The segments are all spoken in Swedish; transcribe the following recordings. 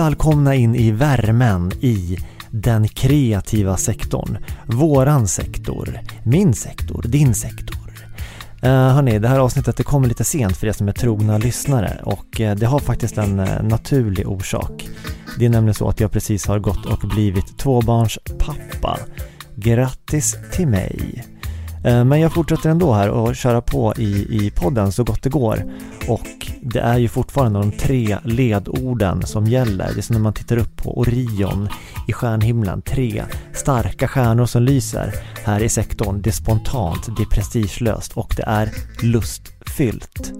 Välkomna in i värmen i den kreativa sektorn. Våran sektor, min sektor, din sektor. Uh, hörni, det här avsnittet det kommer lite sent för er som är trogna lyssnare och eh, det har faktiskt en eh, naturlig orsak. Det är nämligen så att jag precis har gått och blivit tvåbarnspappa. Grattis till mig! Eh, men jag fortsätter ändå här och köra på i, i podden så gott det går. Och det är ju fortfarande de tre ledorden som gäller. Det är som när man tittar upp på Orion i stjärnhimlen. Tre starka stjärnor som lyser här i sektorn. Det är spontant, det är prestigelöst och det är lustfyllt.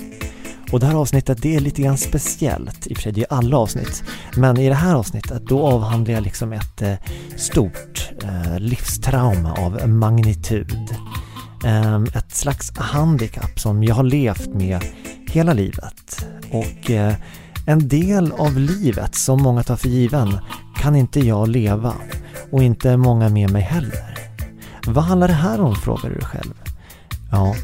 Och det här avsnittet det är lite grann speciellt, i och för sig det är alla avsnitt. Men i det här avsnittet då avhandlar jag liksom ett eh, stort eh, livstrauma av magnitud. Ehm, ett slags handikapp som jag har levt med hela livet. Och eh, en del av livet som många tar för given kan inte jag leva och inte många med mig heller. Vad handlar det här om frågar du dig själv? Ja,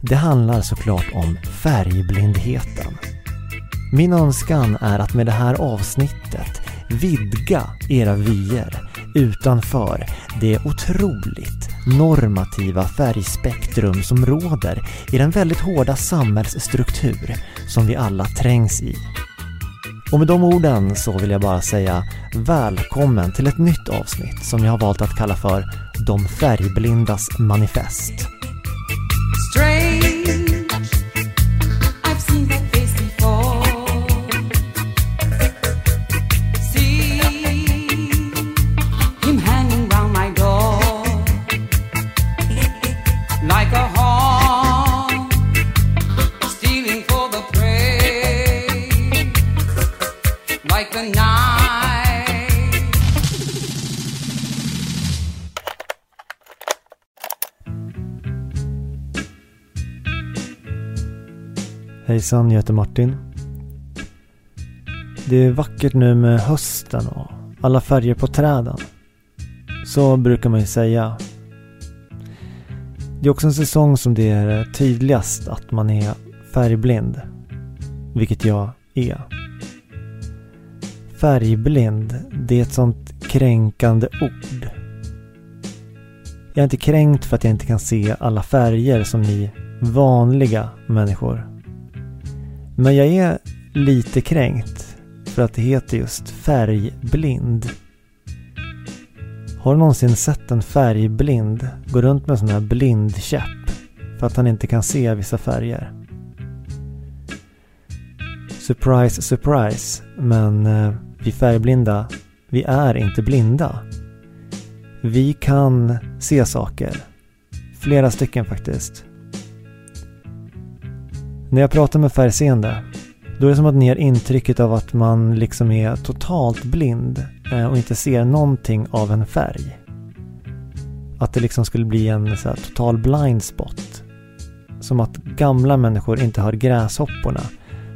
det handlar såklart om färgblindheten. Min önskan är att med det här avsnittet vidga era vyer utanför det otroligt normativa färgspektrum som råder i den väldigt hårda samhällsstruktur som vi alla trängs i. Och med de orden så vill jag bara säga välkommen till ett nytt avsnitt som jag har valt att kalla för De färgblindas manifest. Strange. Hejsan, jag heter Martin. Det är vackert nu med hösten och alla färger på träden. Så brukar man ju säga. Det är också en säsong som det är tydligast att man är färgblind. Vilket jag är. Färgblind, det är ett sånt kränkande ord. Jag är inte kränkt för att jag inte kan se alla färger som ni vanliga människor men jag är lite kränkt för att det heter just färgblind. Har du någonsin sett en färgblind gå runt med en sån här blindkäpp för att han inte kan se vissa färger? Surprise, surprise, men eh, vi färgblinda, vi är inte blinda. Vi kan se saker. Flera stycken faktiskt. När jag pratar med färgseende, då är det som att ni har intrycket av att man liksom är totalt blind eh, och inte ser någonting av en färg. Att det liksom skulle bli en så här, total blind spot. Som att gamla människor inte hör gräshopporna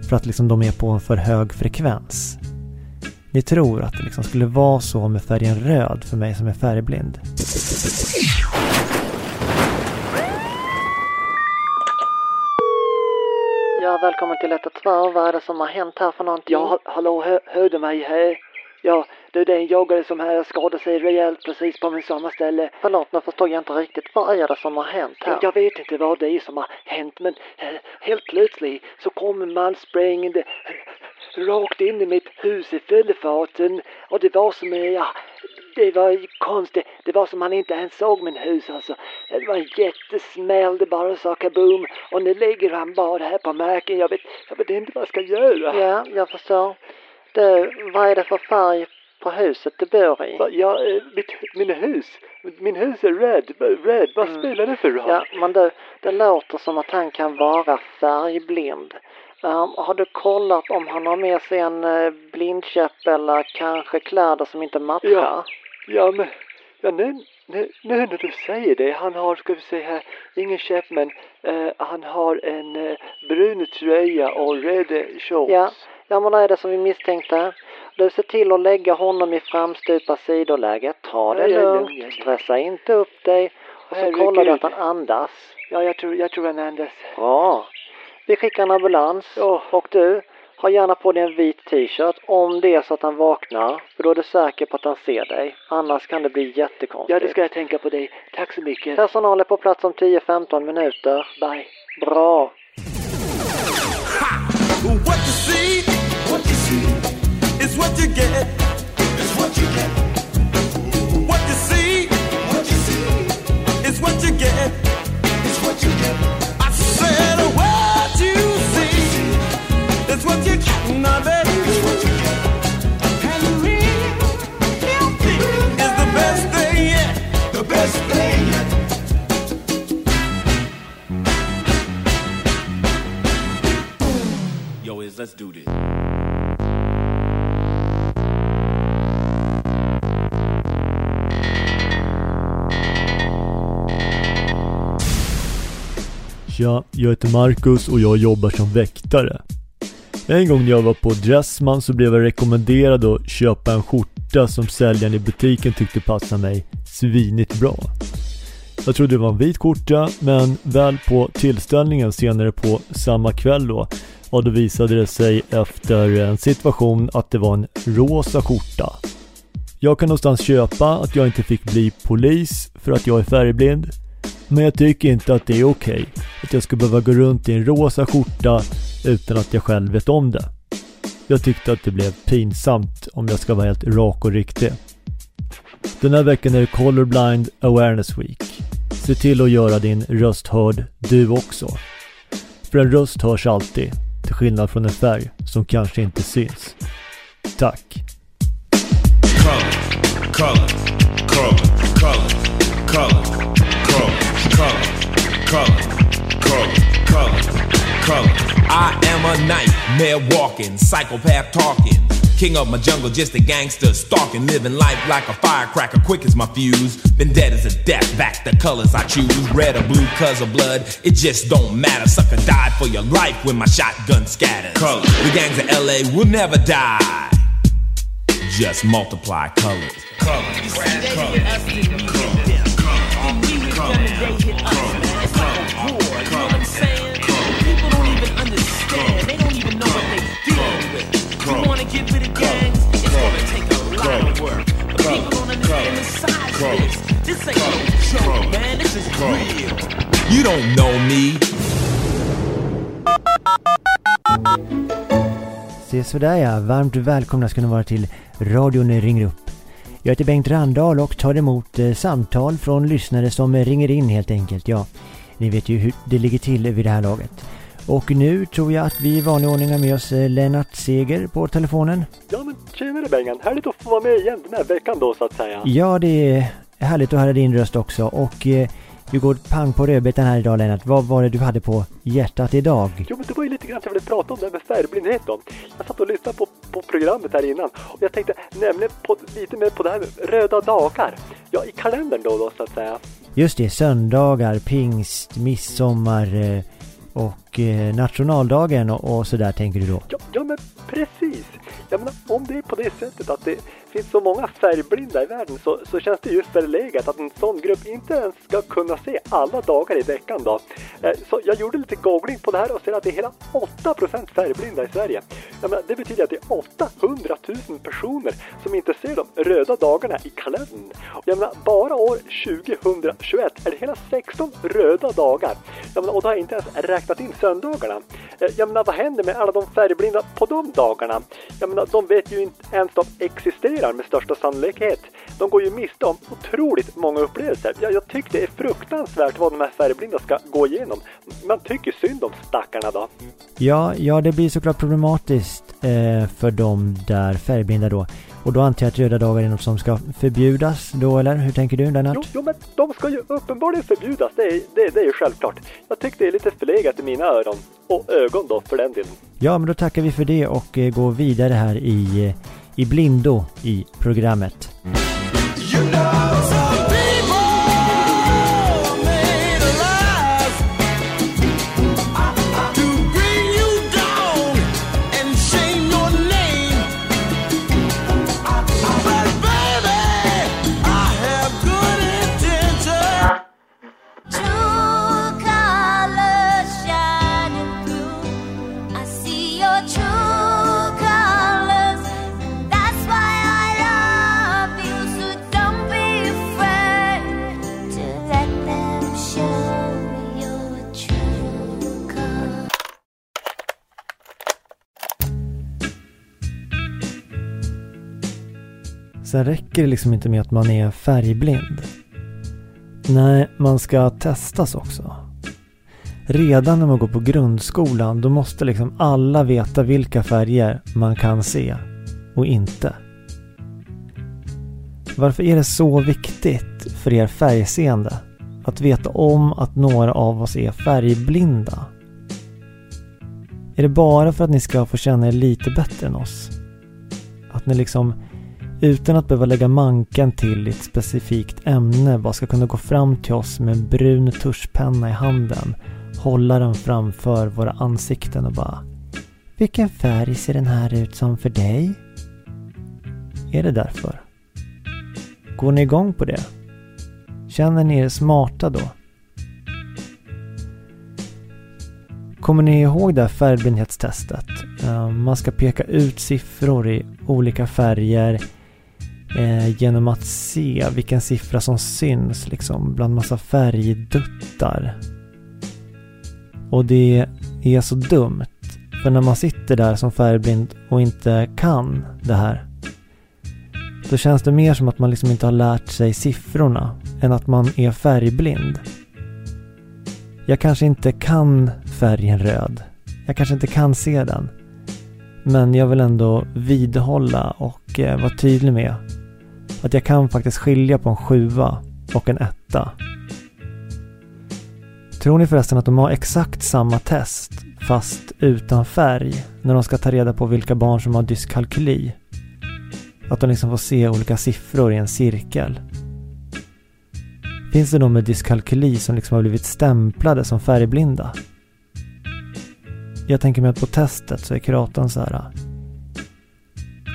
för att liksom de är på en för hög frekvens. Ni tror att det liksom skulle vara så med färgen röd för mig som är färgblind. Ja, välkommen till 112. Vad är det som har hänt här för någonting? Ja, hallå, hör, hör du mig här? Ja, du, det är en joggare som här skadade sig rejält precis på min samma ställe. Förlåt, nu förstår jag inte riktigt. Vad är det som har hänt här? Jag vet inte vad det är som har hänt, men äh, helt plötsligt så kommer man springande äh, rakt in i mitt hus i fyllefarten och det var som, ja, det var konstigt. Det var som han inte ens såg min hus alltså. Det var en jättesmäll, det bara sa kaboom. Och nu ligger han bara här på marken. Jag vet, jag vet inte vad jag ska göra. Ja, jag förstår. Du, vad är det för färg på huset du bor i? Ja, eh, mitt, min hus. Min hus är röd. Röd, vad mm. spelar det för roll? Ja, men du, det låter som att han kan vara färgblind. Um, har du kollat om han har med sig en uh, blindkäpp eller kanske kläder som inte matchar? Ja, Ja, men ja, nu, nu, nu när du säger det. Han har, ska vi se här, ingen käpp men uh, han har en uh, brun tröja och röda shorts. Ja, ja men det är det som vi misstänkte. Du ser till att lägga honom i framstupa sidoläge. Ta det ja, lugnt, ja, ja, stressa inte upp dig. Och så kollar du att han andas. Ja, jag tror, jag tror han andas. Bra. Vi skickar en ambulans. Oh. Och du, Ha gärna på dig en vit t-shirt om det är så att han vaknar, för då är du säker på att han ser dig. Annars kan det bli jättekonstigt. Ja, det ska jag tänka på dig. Tack så mycket. Personal är på plats om 10-15 minuter. Bye. Bra. What you get. Is what you get, now baby. Is what you get. And real healthy is the best thing yet. The best thing yet. Yo, is let's do this. Tja, jag heter Marcus och jag jobbar som väktare. En gång när jag var på Dressman så blev jag rekommenderad att köpa en skjorta som säljaren i butiken tyckte passade mig svinigt bra. Jag trodde det var en vit skjorta men väl på tillställningen senare på samma kväll då ja då visade det sig efter en situation att det var en rosa skjorta. Jag kan någonstans köpa att jag inte fick bli polis för att jag är färgblind men jag tycker inte att det är okej att jag ska behöva gå runt i en rosa skjorta utan att jag själv vet om det. Jag tyckte att det blev pinsamt om jag ska vara helt rak och riktig. Den här veckan är det Colorblind Awareness Week. Se till att göra din röst hörd du också. För en röst hörs alltid, till skillnad från en färg som kanske inte syns. Tack! color, color, color, color, color, color, color, color, color, color, color. I am a nightmare walking, psychopath talking. King of my jungle, just a gangster stalking, living life like a firecracker, quick as my fuse. Been dead as a death, back the colors I choose. Red or blue, cause of blood, it just don't matter. Sucker died for your life when my shotgun scatters. Color. The gangs of LA will never die just multiply colors. Colors. You don't know me. Se sådär ja, varmt välkomna ska ni vara till radion ringer upp. Jag heter Bengt Randahl och tar emot eh, samtal från lyssnare som eh, ringer in helt enkelt. Ja, ni vet ju hur det ligger till vid det här laget. Och nu tror jag att vi i vanlig ordning har med oss eh, Lennart Seger på telefonen. Ja men tjenare Bengan, härligt att få vara med igen den här veckan då så att säga. Ja, det är härligt att höra din röst också och eh, du går pang på rödbetan här idag Lennart. Vad var det du hade på hjärtat idag? Jo men det var ju lite grann jag ville prata om det här med färgblindhet då. Jag satt och lyssnade på, på programmet här innan och jag tänkte nämligen på, lite mer på det här med röda dagar. Ja i kalendern då, då så att säga. Just det, söndagar, pingst, midsommar eh, och Eh, nationaldagen och, och sådär tänker du då? Ja, ja men precis. Jag menar om det är på det sättet att det finns så många färgblinda i världen så, så känns det ju förlegat att en sån grupp inte ens ska kunna se alla dagar i veckan då. Eh, så jag gjorde lite googling på det här och ser att det är hela 8% färgblinda i Sverige. Jag menar, det betyder att det är 800 000 personer som inte ser de röda dagarna i kalendern. Och Jag menar, bara år 2021 är det hela 16 röda dagar. Jag menar, och då har jag inte ens räknat in söndagarna. Eh, jag menar, vad händer med alla de färgblinda på de dagarna? Jag menar, de vet ju inte ens att de existerar med största sannolikhet. De går ju miste om otroligt många upplevelser. Jag, jag tycker det är fruktansvärt vad de här färgblinda ska gå igenom. Man tycker synd om stackarna då. Ja, ja det blir såklart problematiskt eh, för de där färgblinda då. Och då antar jag att röda dagar är något som ska förbjudas då eller? Hur tänker du Lennart? Jo, jo, men de ska ju uppenbarligen förbjudas. Det är, det, det är ju självklart. Jag tycker det är lite förlegat i mina öron. Och ögon då, för den delen. Ja, men då tackar vi för det och eh, går vidare här i, eh, i blindo i programmet. You know Sen räcker det liksom inte med att man är färgblind. Nej, man ska testas också. Redan när man går på grundskolan då måste liksom alla veta vilka färger man kan se och inte. Varför är det så viktigt för er färgseende att veta om att några av oss är färgblinda? Är det bara för att ni ska få känna er lite bättre än oss? Att ni liksom utan att behöva lägga manken till i ett specifikt ämne bara ska kunna gå fram till oss med en brun tuschpenna i handen, hålla den framför våra ansikten och bara Vilken färg ser den här ut som för dig? Är det därför? Går ni igång på det? Känner ni er smarta då? Kommer ni ihåg det här färgblindhetstestet? Eh, man ska peka ut siffror i olika färger eh, genom att se vilken siffra som syns liksom bland massa färgduttar. Och det är så dumt. För när man sitter där som färgblind och inte kan det här. Då känns det mer som att man liksom inte har lärt sig siffrorna än att man är färgblind. Jag kanske inte kan färgen röd. Jag kanske inte kan se den. Men jag vill ändå vidhålla och eh, vara tydlig med att jag kan faktiskt skilja på en sjua och en etta. Tror ni förresten att de har exakt samma test fast utan färg när de ska ta reda på vilka barn som har dyskalkyli? Att de liksom får se olika siffror i en cirkel. Finns det de med dyskalkyli som liksom har blivit stämplade som färgblinda? Jag tänker mig att på testet så är kuratorn så här.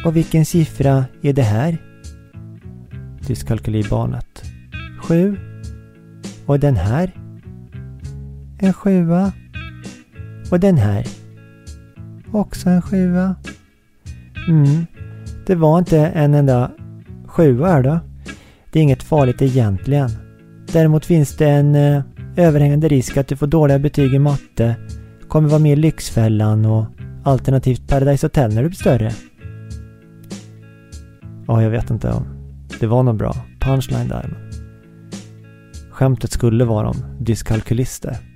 Och vilken siffra är det här? Dyskalkylibarnet. Sju. Och den här? En sjua. Och den här? Också en sjua. Mm. Det var inte en enda sjua här då. Det är inget farligt egentligen. Däremot finns det en eh, överhängande risk att du får dåliga betyg i matte, kommer vara med i Lyxfällan och alternativt Paradise Hotel när du blir större. Ja, jag vet inte om det var någon bra punchline där. Skämtet skulle vara om dyskalkylister.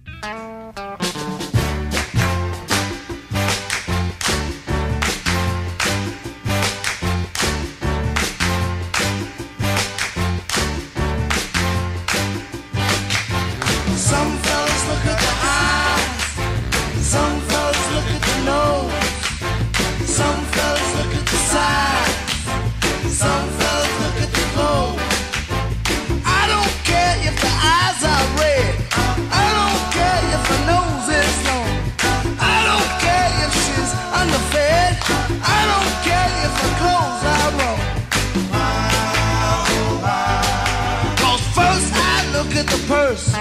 Purse.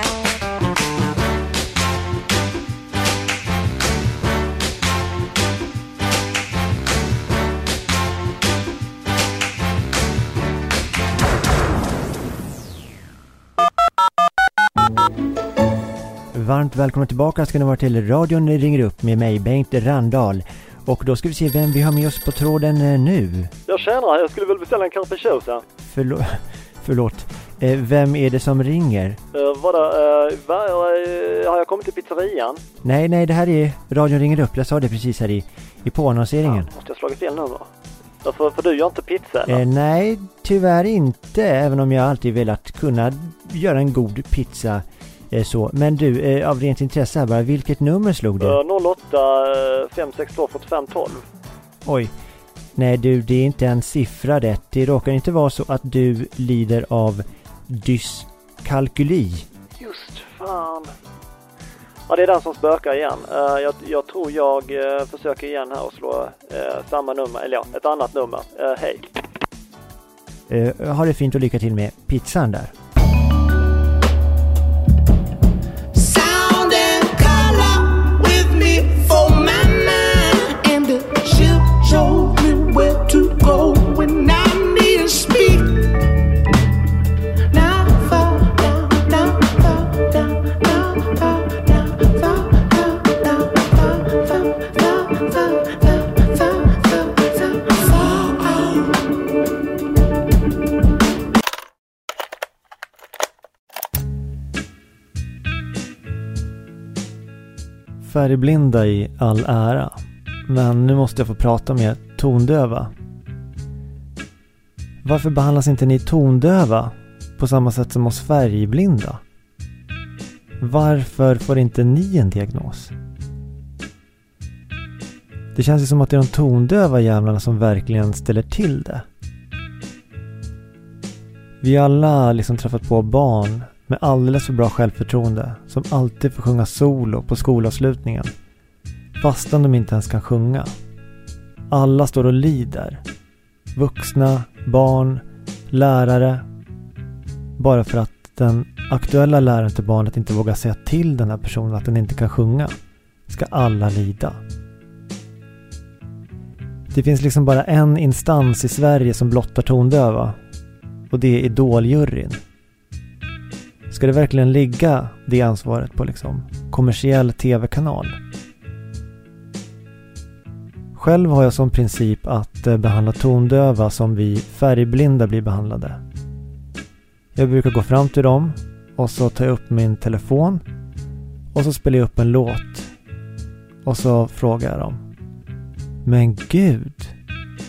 Varmt välkomna tillbaka ska ni vara till radion ringer upp med mig Bengt Randahl. Och då ska vi se vem vi har med oss på tråden eh, nu. Jag tjänar, jag skulle väl beställa en capricciosa. Förlåt. Förlåt. Eh, vem är det som ringer? Uh, vadå, uh, va, uh, har jag kommit till pizzerian? Nej, nej, det här är radion ringer upp. Jag sa det precis här i, i påannonseringen. Måste jag slagit fel nummer? Ja, för, för du gör inte pizza eller? Eh, nej, tyvärr inte. Även om jag alltid velat kunna göra en god pizza. Eh, så. Men du, eh, av rent intresse här bara, vilket nummer slog du? Uh, 08 562 45 12. Oj. Nej du, det är inte en siffra rätt. Det råkar inte vara så att du lider av dyskalkyli. Just fan. Ja, det är den som spökar igen. Eh, jag, jag tror jag eh, försöker igen här och slå eh, samma nummer, eller ja, ett annat nummer. Hej. Ha det fint och lycka till med pizzan där. Färgblinda i all ära. Men nu måste jag få prata med tondöva. Varför behandlas inte ni tondöva på samma sätt som oss färgblinda? Varför får inte ni en diagnos? Det känns ju som att det är de tondöva jävlarna som verkligen ställer till det. Vi har alla liksom träffat på barn med alldeles för bra självförtroende som alltid får sjunga solo på skolavslutningen. Fastän de inte ens kan sjunga. Alla står och lider. Vuxna, barn, lärare. Bara för att den aktuella läraren till barnet inte vågar säga till den här personen att den inte kan sjunga. Ska alla lida. Det finns liksom bara en instans i Sverige som blottar tondöva. Och det är Idoljuryn. Ska det verkligen ligga det ansvaret på liksom kommersiell tv-kanal? Själv har jag som princip att eh, behandla tondöva som vi färgblinda blir behandlade. Jag brukar gå fram till dem och så tar jag upp min telefon och så spelar jag upp en låt. Och så frågar jag dem. Men gud,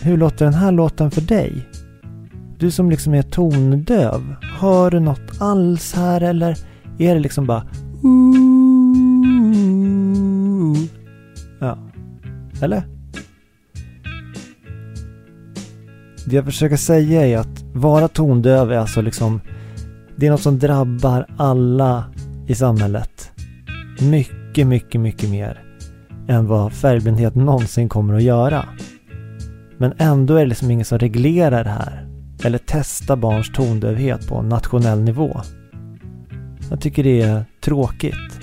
hur låter den här låten för dig? Du som liksom är tondöv, hör du något alls här eller är det liksom bara Ja. Eller? Det jag försöker säga är att vara tondöv är alltså liksom Det är något som drabbar alla i samhället. Mycket, mycket, mycket mer än vad färgblindhet någonsin kommer att göra. Men ändå är det liksom ingen som reglerar det här eller testa barns tondövhet på nationell nivå. Jag tycker det är tråkigt.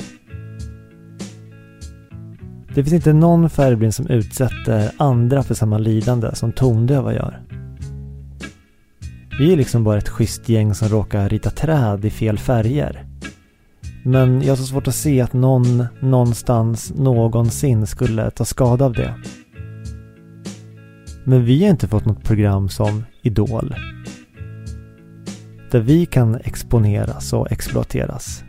Det finns inte någon färgblind som utsätter andra för samma lidande som tondöva gör. Vi är liksom bara ett schysst gäng som råkar rita träd i fel färger. Men jag har så svårt att se att någon någonstans någonsin skulle ta skada av det. Men vi har inte fått något program som Idol. Där vi kan exponeras och exploateras.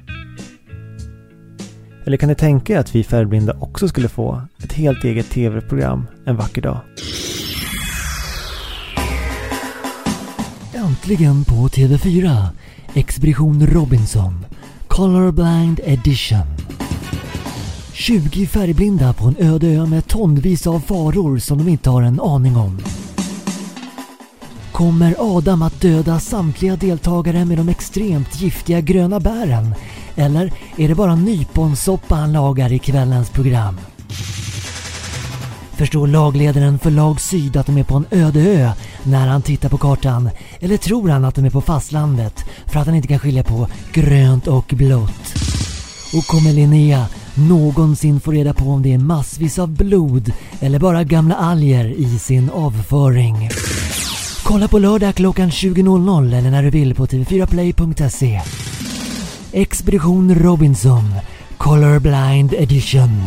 Eller kan ni tänka er att vi färgblinda också skulle få ett helt eget tv-program en vacker dag? Äntligen på TV4. Expedition Robinson. Colorblind Edition. 20 färgblinda på en öde ö med tonvis av faror som de inte har en aning om. Kommer Adam att döda samtliga deltagare med de extremt giftiga gröna bären? Eller är det bara nyponsoppa han lagar i kvällens program? Förstår lagledaren för lag Syd att de är på en öde ö när han tittar på kartan? Eller tror han att de är på fastlandet för att han inte kan skilja på grönt och blått? Och kommer Linnea någonsin få reda på om det är massvis av blod eller bara gamla alger i sin avföring? Kolla på lördag klockan 20.00 eller när du vill på tv4play.se. Expedition Robinson Colorblind Edition.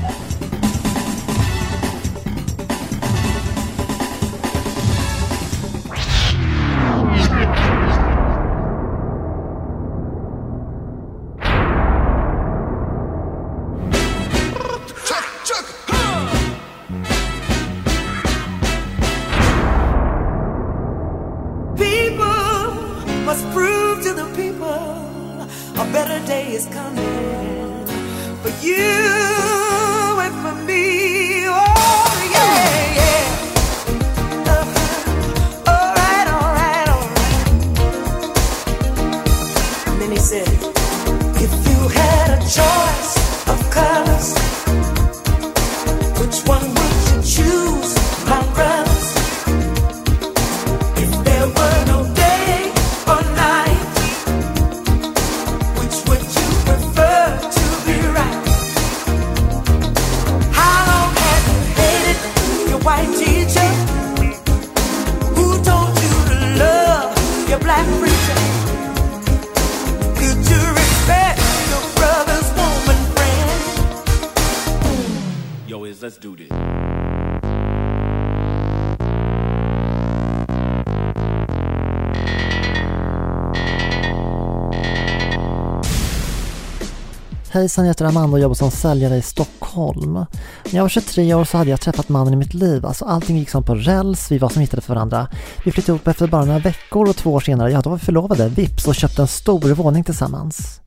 Hejsan, jag heter Amanda och jobbar som säljare i Stockholm När jag var 23 år så hade jag träffat mannen i mitt liv. Alltså allting gick som på räls, vi var som hittade för varandra. Vi flyttade ihop efter bara några veckor och två år senare, ja då var vi förlovade, vips och köpte en stor våning tillsammans.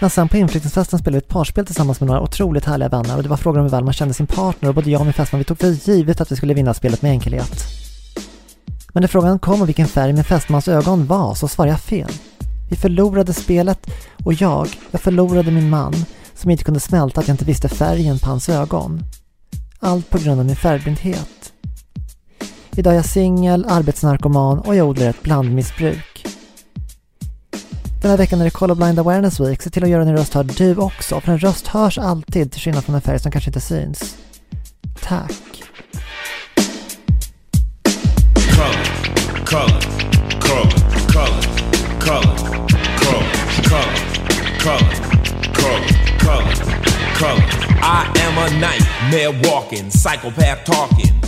Men sen på inflyttningsfesten spelade vi ett parspel tillsammans med några otroligt härliga vänner och det var frågan om hur väl man kände sin partner och både jag och min fästman vi tog för givet att vi skulle vinna spelet med enkelhet. Men när frågan kom om vilken färg min fästmans ögon var så svarade jag fel. Vi förlorade spelet och jag, jag förlorade min man som inte kunde smälta att jag inte visste färgen på hans ögon. Allt på grund av min färgblindhet. Idag är jag singel, arbetsnarkoman och jag odlar ett blandmissbruk. Den här veckan är det Colorblind Awareness Week. Se till att göra din röst hörd du också, för en röst hörs alltid till skillnad från en färg som kanske inte syns. Tack! color, color, color, color, color, color, color. I am a nightmare walking, psychopath talking.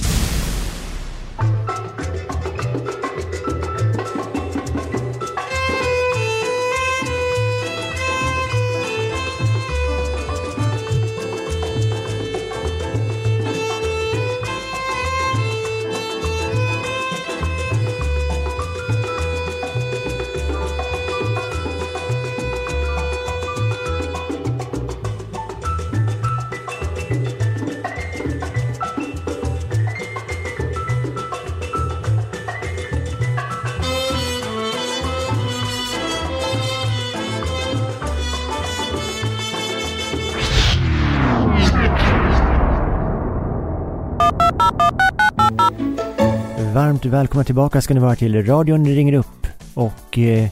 Varmt välkomna tillbaka ska ni vara till radion ringer upp. Och eh,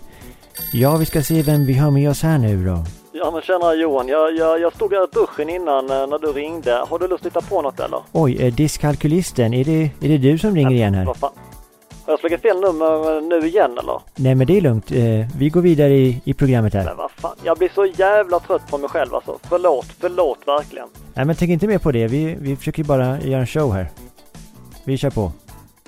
ja, vi ska se vem vi har med oss här nu då. Ja men tjena Johan, jag, jag, jag stod här i duschen innan eh, när du ringde. Har du lust att hitta på något eller? Oj, eh, diskkalkylisten, är det, är det du som ringer igen här? Vad fan? Har jag slagit fel nummer eh, nu igen eller? Nej men det är lugnt, eh, vi går vidare i, i programmet här. Men vad fan, jag blir så jävla trött på mig själv alltså. Förlåt, förlåt verkligen. Nej men tänk inte mer på det, vi, vi försöker bara göra en show här. Vi kör på.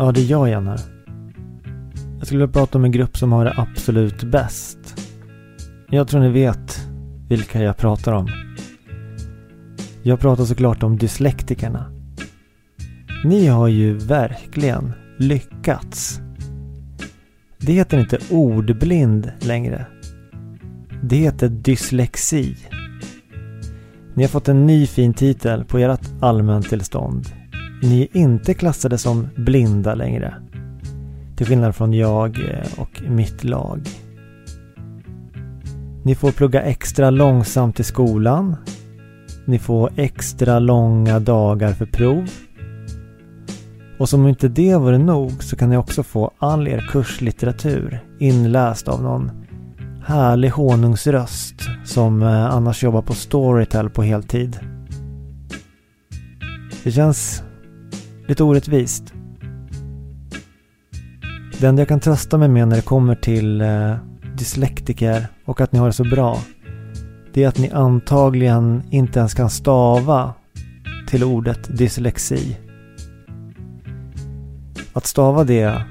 Ja, det är jag igen här. Jag skulle vilja prata om en grupp som har det absolut bäst. Jag tror ni vet vilka jag pratar om. Jag pratar såklart om dyslektikerna. Ni har ju verkligen lyckats. Det heter inte ordblind längre. Det heter dyslexi. Ni har fått en ny fin titel på ert allmäntillstånd. Ni är inte klassade som blinda längre. Till skillnad från jag eh, och mitt lag. Ni får plugga extra långsamt i skolan. Ni får extra långa dagar för prov. Och som om inte det vore nog så kan ni också få all er kurslitteratur inläst av någon härlig honungsröst som eh, annars jobbar på Storytel på heltid. Det känns lite orättvist. Det enda jag kan trösta mig med när det kommer till eh, dyslektiker och att ni har det så bra. Det är att ni antagligen inte ens kan stava till ordet dyslexi. Att stava det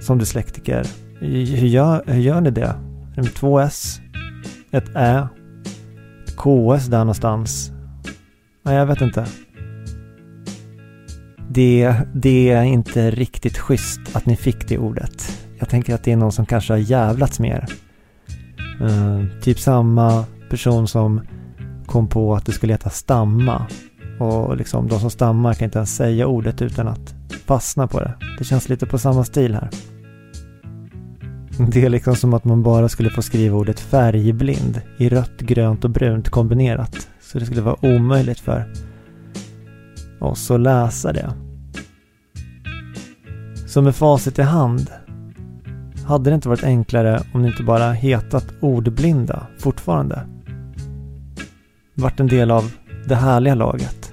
som dyslektiker, hur gör, hur gör ni det? Är det med två S? Ett Ä? Ett KS där någonstans? Nej, jag vet inte. Det, det är inte riktigt schysst att ni fick det ordet. Jag tänker att det är någon som kanske har jävlats med er. Uh, eh, typ samma person som kom på att det skulle heta stamma. Och liksom de som stammar kan inte ens säga ordet utan att fastna på det. Det känns lite på samma stil här. Det är liksom som att man bara skulle få skriva ordet färgblind i rött, grönt och brunt kombinerat. Så det skulle vara omöjligt för oss att läsa det. Så med facit i hand hade det inte varit enklare om det inte bara hetat ordblinda fortfarande. Vart en del av det härliga laget.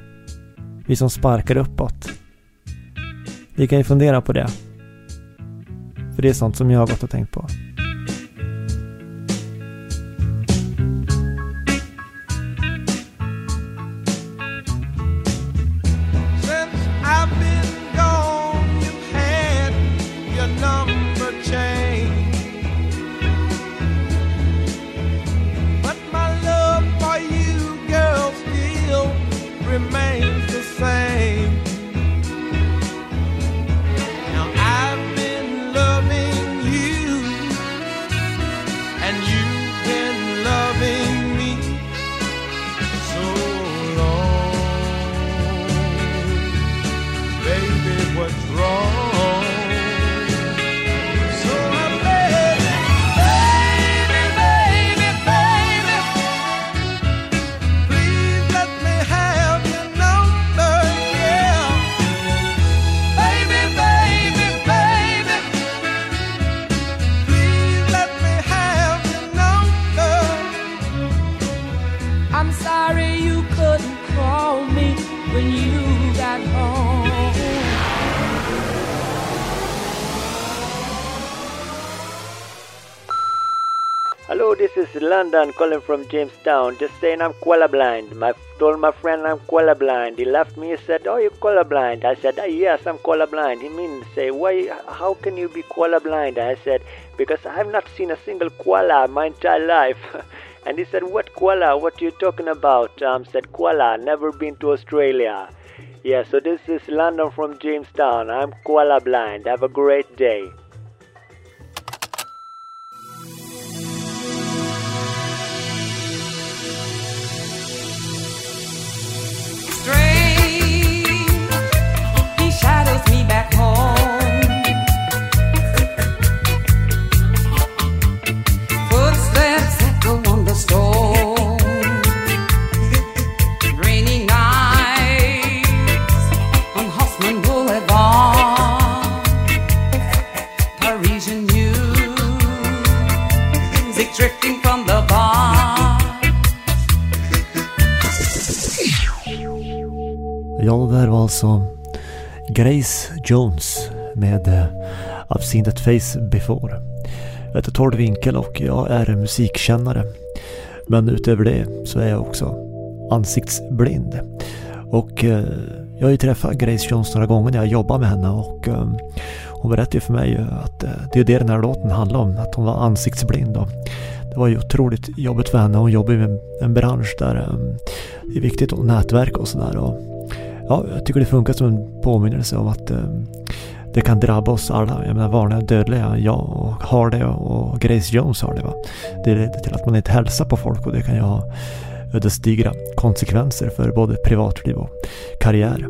Vi som sparkar uppåt. Vi kan ju fundera på det. För det är sånt som jag har gått och tänkt på. London calling from Jamestown. Just saying I'm colorblind. My told my friend I'm colorblind. He laughed me. He said, "Oh, you're colorblind." I said, "Ah, "Yes, I'm colorblind." He mean say, "Why? How can you be colorblind?" I said, "Because I have not seen a single koala my entire life." and he said, "What koala? What you talking about?" Um, said koala. Never been to Australia. Yeah, so this is London from Jamestown. I'm koala blind. Have a great day. Jones med eh, I've seen that face before. Jag heter Tord Winkel och jag är musikkännare. Men utöver det så är jag också ansiktsblind. Och eh, jag har ju träffat Grace Jones några gånger när jag jobbar med henne och eh, hon berättade ju för mig att det är det den här låten handlar om, att hon var ansiktsblind. Och det var ju otroligt jobbigt för henne. Hon jobbar ju med en bransch där det är viktigt att nätverka och sådär. Ja, jag tycker det funkar som en påminnelse om att eh, det kan drabba oss alla. Jag menar vanliga dödliga, jag och har det och Grace Jones har det. Va? Det leder till att man inte hälsar på folk och det kan ju ha ödesdigra konsekvenser för både privatliv och karriär.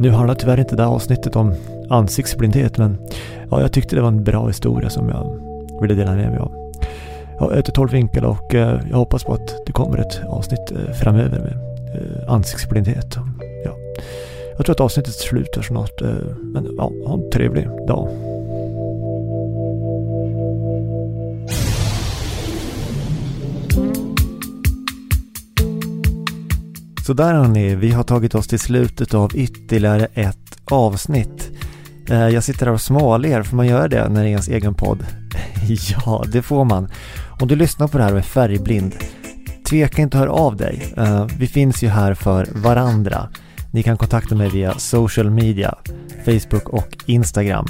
Nu handlar tyvärr inte det här avsnittet om ansiktsblindhet men ja, jag tyckte det var en bra historia som jag ville dela med mig av. Ja, jag heter Tolv vinkel och eh, jag hoppas på att det kommer ett avsnitt eh, framöver med eh, ansiktsblindhet. Jag tror att avsnittet slutar snart eh, men ja, ha en trevlig dag. Så där hörni, vi har tagit oss till slutet av ytterligare ett avsnitt. Eh, jag sitter här och småler, får man göra det när det är ens egen podd? ja, det får man. Om du lyssnar på det här och är färgblind, tveka inte att höra av dig. Eh, vi finns ju här för varandra. Ni kan kontakta mig via social media, Facebook och Instagram.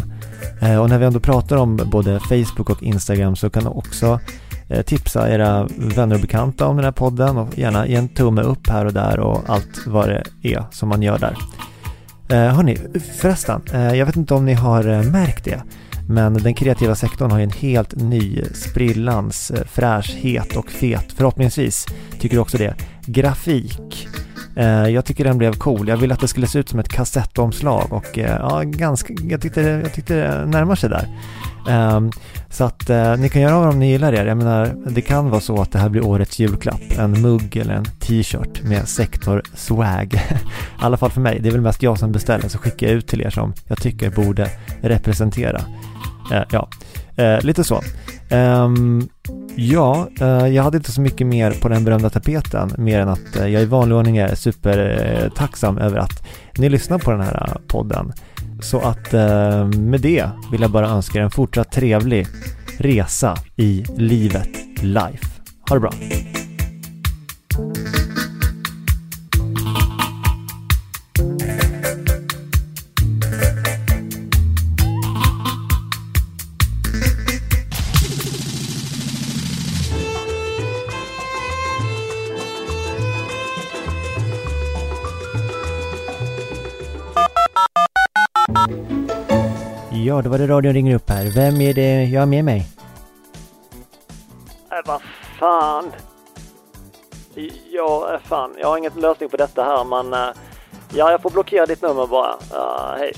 Eh, och när vi ändå pratar om både Facebook och Instagram så kan du också eh, tipsa era vänner och bekanta om den här podden och gärna ge en tumme upp här och där och allt vad det är som man gör där. Eh, hörni, förresten, jag vet inte om ni har märkt det, men den kreativa sektorn har ju en helt ny sprillans fräschhet och fet, förhoppningsvis tycker du också det, grafik. Eh, jag tycker den blev cool. Jag ville att det skulle se ut som ett kassettomslag och eh, ja, ganska, jag tyckte, jag tyckte det närmar sig där. Ehm, så att eh, ni kan göra av om ni gillar det. Jag menar, det kan vara så att det här blir årets julklapp. En mugg eller en t-shirt med sektor swag. I alla fall för mig. Det är väl mest jag som beställer så skickar jag ut till er som jag tycker borde representera. Ja, lite så. Ehm, Ja, eh, jag hade inte så mycket mer på den berömda tapeten, mer än att eh, jag i vanlig ordning är supertacksam över att ni lyssnar på den här eh, podden. Så att med det vill jag bara önska er en fortsatt trevlig resa i livet, life. Ha det bra! Ja, då var det radion ringer upp här. Vem är det jag har med mig? Äh, vad fan. Ja, äh, fan. Jag har ingen lösning på detta här, men äh, ja, jag får blockera ditt nummer bara. Ja, hej.